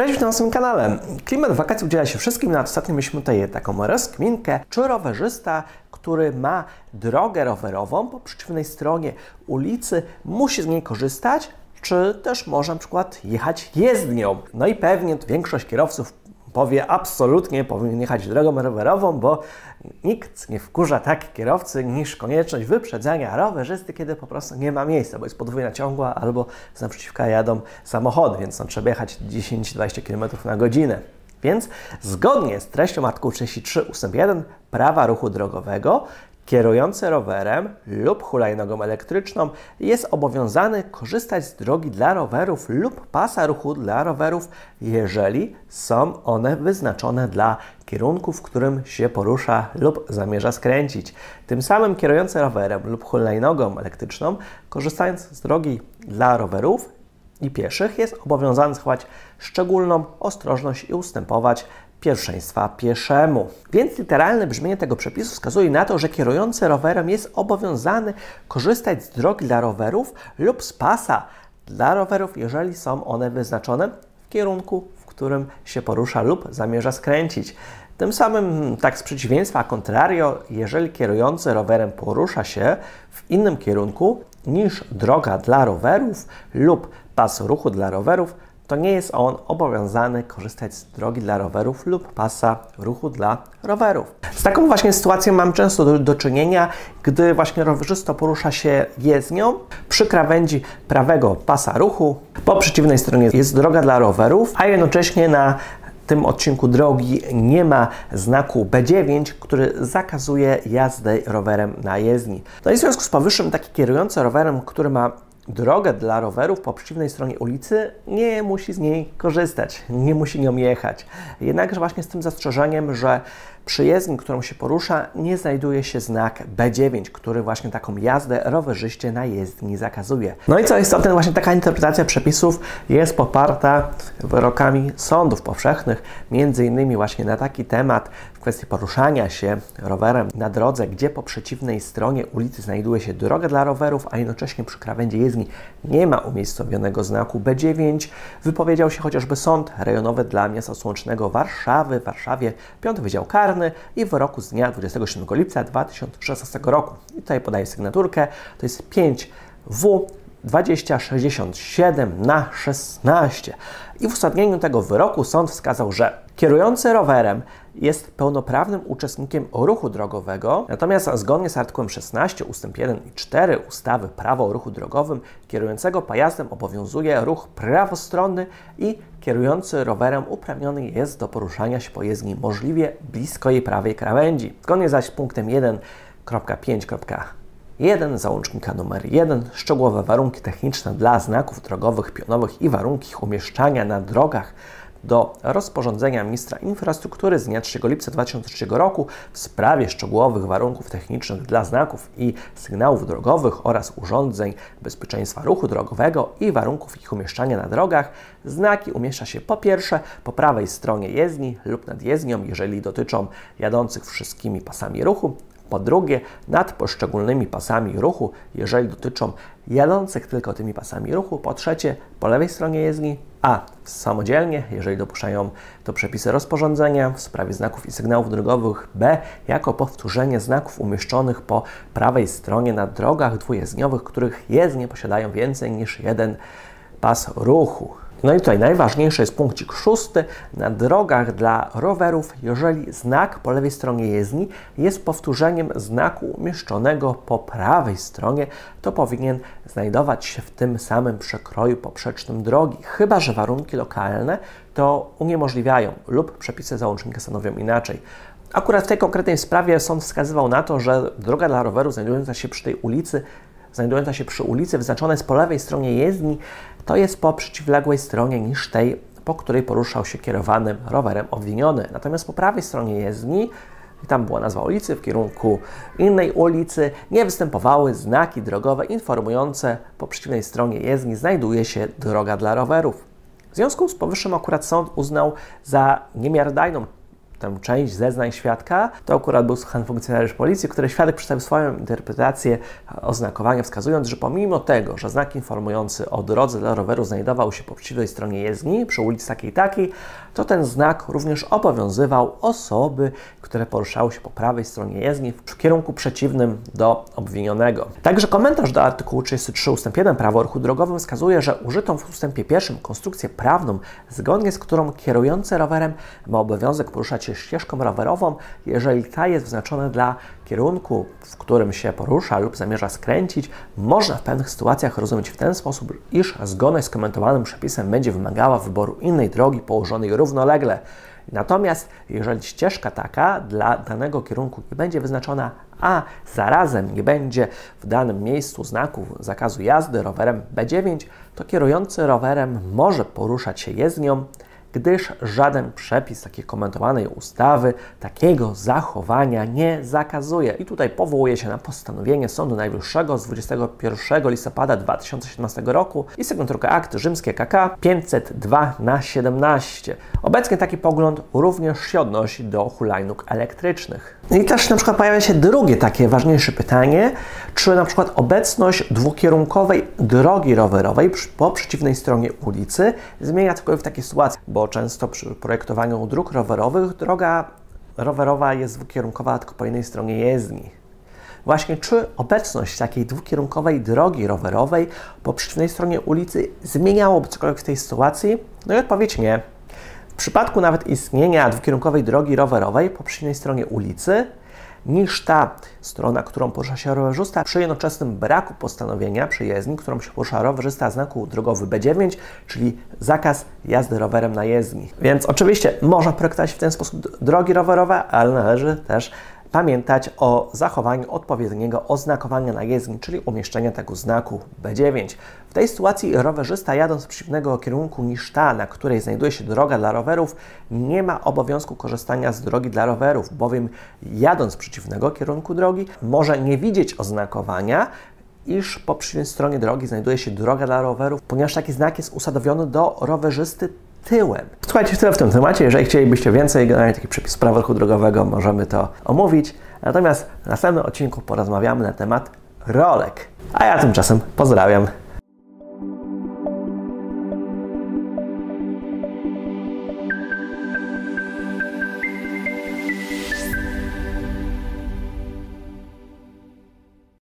Cześć, witam na kanale. Klimat wakacji udziela się wszystkim, no ostatnio mieliśmy tutaj taką rozkminkę, czy rowerzysta, który ma drogę rowerową po przeciwnej stronie ulicy, musi z niej korzystać, czy też może na przykład jechać jezdnią. No i pewnie większość kierowców powie absolutnie powinien jechać drogą rowerową, bo nikt nie wkurza tak kierowcy niż konieczność wyprzedzania rowerzysty, kiedy po prostu nie ma miejsca, bo jest podwójna ciągła albo z naprzeciwka jadą samochody, więc no, trzeba jechać 10-20 km na godzinę. Więc zgodnie z treścią artykułu 33 ust. 1 prawa ruchu drogowego Kierujący rowerem lub hulajnogą elektryczną jest obowiązany korzystać z drogi dla rowerów lub pasa ruchu dla rowerów, jeżeli są one wyznaczone dla kierunku, w którym się porusza lub zamierza skręcić. Tym samym kierujący rowerem lub hulajnogą elektryczną, korzystając z drogi dla rowerów i pieszych, jest obowiązany zachować szczególną ostrożność i ustępować pierwszeństwa pieszemu. Więc literalne brzmienie tego przepisu wskazuje na to, że kierujący rowerem jest obowiązany korzystać z drogi dla rowerów lub z pasa dla rowerów, jeżeli są one wyznaczone w kierunku, w którym się porusza lub zamierza skręcić. Tym samym, tak z przeciwieństwa, contrario, jeżeli kierujący rowerem porusza się w innym kierunku niż droga dla rowerów lub pas ruchu dla rowerów, to nie jest on obowiązany korzystać z drogi dla rowerów lub pasa ruchu dla rowerów. Z taką właśnie sytuacją mam często do, do czynienia, gdy właśnie rowerzysta porusza się jezdnią przy krawędzi prawego pasa ruchu. Po przeciwnej stronie jest droga dla rowerów, a jednocześnie na tym odcinku drogi nie ma znaku B9, który zakazuje jazdy rowerem na jezdni. No i w związku z powyższym taki kierujący rowerem, który ma drogę dla rowerów po przeciwnej stronie ulicy, nie musi z niej korzystać, nie musi nią jechać. Jednakże właśnie z tym zastrzeżeniem, że przy jezdni, którą się porusza, nie znajduje się znak B9, który właśnie taką jazdę rowerzyście na jezdni zakazuje. No i co istotne, właśnie taka interpretacja przepisów jest poparta wyrokami sądów powszechnych, między innymi właśnie na taki temat w kwestii poruszania się rowerem na drodze, gdzie po przeciwnej stronie ulicy znajduje się droga dla rowerów, a jednocześnie przy krawędzi jezdni nie ma umiejscowionego znaku B9, wypowiedział się chociażby Sąd Rejonowy dla Miasta Słonecznego Warszawy, w Warszawie, 5 Wydział Karny i wyroku z dnia 27 lipca 2016 roku. I tutaj podaję sygnaturkę, to jest 5W 2067 na 16. I w uzasadnieniu tego wyroku sąd wskazał, że kierujący rowerem jest pełnoprawnym uczestnikiem ruchu drogowego, natomiast zgodnie z artykułem 16 ust. 1 i 4 ustawy Prawo o ruchu drogowym kierującego pojazdem obowiązuje ruch prawostronny i kierujący rowerem uprawniony jest do poruszania się po jezdni możliwie blisko jej prawej krawędzi. Zgodnie zaś z punktem 1.5. 1 załącznika numer 1 szczegółowe warunki techniczne dla znaków drogowych pionowych i warunki ich umieszczania na drogach do rozporządzenia ministra infrastruktury z dnia 3 lipca 2003 roku w sprawie szczegółowych warunków technicznych dla znaków i sygnałów drogowych oraz urządzeń bezpieczeństwa ruchu drogowego i warunków ich umieszczania na drogach. Znaki umieszcza się po pierwsze po prawej stronie jezdni lub nad jezdnią, jeżeli dotyczą jadących wszystkimi pasami ruchu, po drugie, nad poszczególnymi pasami ruchu, jeżeli dotyczą jadących tylko tymi pasami ruchu. Po trzecie, po lewej stronie jezdni, a samodzielnie, jeżeli dopuszczają to przepisy rozporządzenia w sprawie znaków i sygnałów drogowych, b jako powtórzenie znaków umieszczonych po prawej stronie na drogach dwujezdniowych, których jezdnie posiadają więcej niż jeden pas ruchu. No i tutaj najważniejszy jest punkcik szósty. Na drogach dla rowerów, jeżeli znak po lewej stronie jezdni jest powtórzeniem znaku umieszczonego po prawej stronie, to powinien znajdować się w tym samym przekroju poprzecznym drogi, chyba że warunki lokalne to uniemożliwiają lub przepisy załącznika stanowią inaczej. Akurat w tej konkretnej sprawie sąd wskazywał na to, że droga dla roweru znajdująca się przy tej ulicy znajdująca się przy ulicy, wyznaczona jest po lewej stronie jezdni, to jest po przeciwległej stronie niż tej, po której poruszał się kierowanym rowerem obwiniony. Natomiast po prawej stronie jezdni tam była nazwa ulicy, w kierunku innej ulicy, nie występowały znaki drogowe informujące po przeciwnej stronie jezdni znajduje się droga dla rowerów. W związku z powyższym akurat sąd uznał za niemiarodajną tę część zeznań świadka, to akurat był słuchany funkcjonariusz policji, który świadek przedstawił swoją interpretację oznakowania, wskazując, że pomimo tego, że znak informujący o drodze dla roweru znajdował się po przeciwnej stronie jezdni, przy ulicy takiej takiej, to ten znak również obowiązywał osoby, które poruszały się po prawej stronie jezdni w kierunku przeciwnym do obwinionego. Także komentarz do artykułu 33 ust. 1 Prawa o ruchu drogowym wskazuje, że użytą w ustępie pierwszym konstrukcję prawną, zgodnie z którą kierujący rowerem ma obowiązek poruszać się ścieżką rowerową, jeżeli ta jest wznaczona dla kierunku, w którym się porusza lub zamierza skręcić, można w pewnych sytuacjach rozumieć w ten sposób, iż zgodność z komentowanym przepisem będzie wymagała wyboru innej drogi położonej równolegle. Natomiast jeżeli ścieżka taka dla danego kierunku nie będzie wyznaczona, a zarazem nie będzie w danym miejscu znaku zakazu jazdy rowerem B9, to kierujący rowerem może poruszać się jezdnią gdyż żaden przepis takiej komentowanej ustawy takiego zachowania nie zakazuje. I tutaj powołuje się na postanowienie Sądu Najwyższego z 21 listopada 2017 roku i sygnaturka akt rzymskie KK 502 na 17. Obecnie taki pogląd również się odnosi do hulajnóg elektrycznych. I też na przykład pojawia się drugie takie ważniejsze pytanie, czy na przykład obecność dwukierunkowej drogi rowerowej po przeciwnej stronie ulicy zmienia tylko w takiej sytuacji, bo często przy projektowaniu dróg rowerowych droga rowerowa jest dwukierunkowa tylko po jednej stronie jezdni. Właśnie czy obecność takiej dwukierunkowej drogi rowerowej po przeciwnej stronie ulicy zmieniałoby cokolwiek w tej sytuacji? No i odpowiedź nie. W przypadku nawet istnienia dwukierunkowej drogi rowerowej po przeciwnej stronie ulicy, niż ta strona, którą porusza się rowerzysta, przy jednoczesnym braku postanowienia przyjezdni, którą się porusza rowerzysta znaku drogowy B9, czyli zakaz jazdy rowerem na jezdni. Więc oczywiście można projektować w ten sposób drogi rowerowe, ale należy też pamiętać o zachowaniu odpowiedniego oznakowania na jezdni, czyli umieszczenia tego znaku B9. W tej sytuacji rowerzysta jadąc w przeciwnego kierunku niż ta, na której znajduje się droga dla rowerów, nie ma obowiązku korzystania z drogi dla rowerów, bowiem jadąc w przeciwnego kierunku drogi może nie widzieć oznakowania, iż po przeciwnej stronie drogi znajduje się droga dla rowerów, ponieważ taki znak jest usadowiony do rowerzysty tyłem. Słuchajcie, tyle w tym temacie. Jeżeli chcielibyście więcej, generalnie taki przepis prawa ruchu drogowego, możemy to omówić. Natomiast w następnym odcinku porozmawiamy na temat rolek. A ja tymczasem pozdrawiam.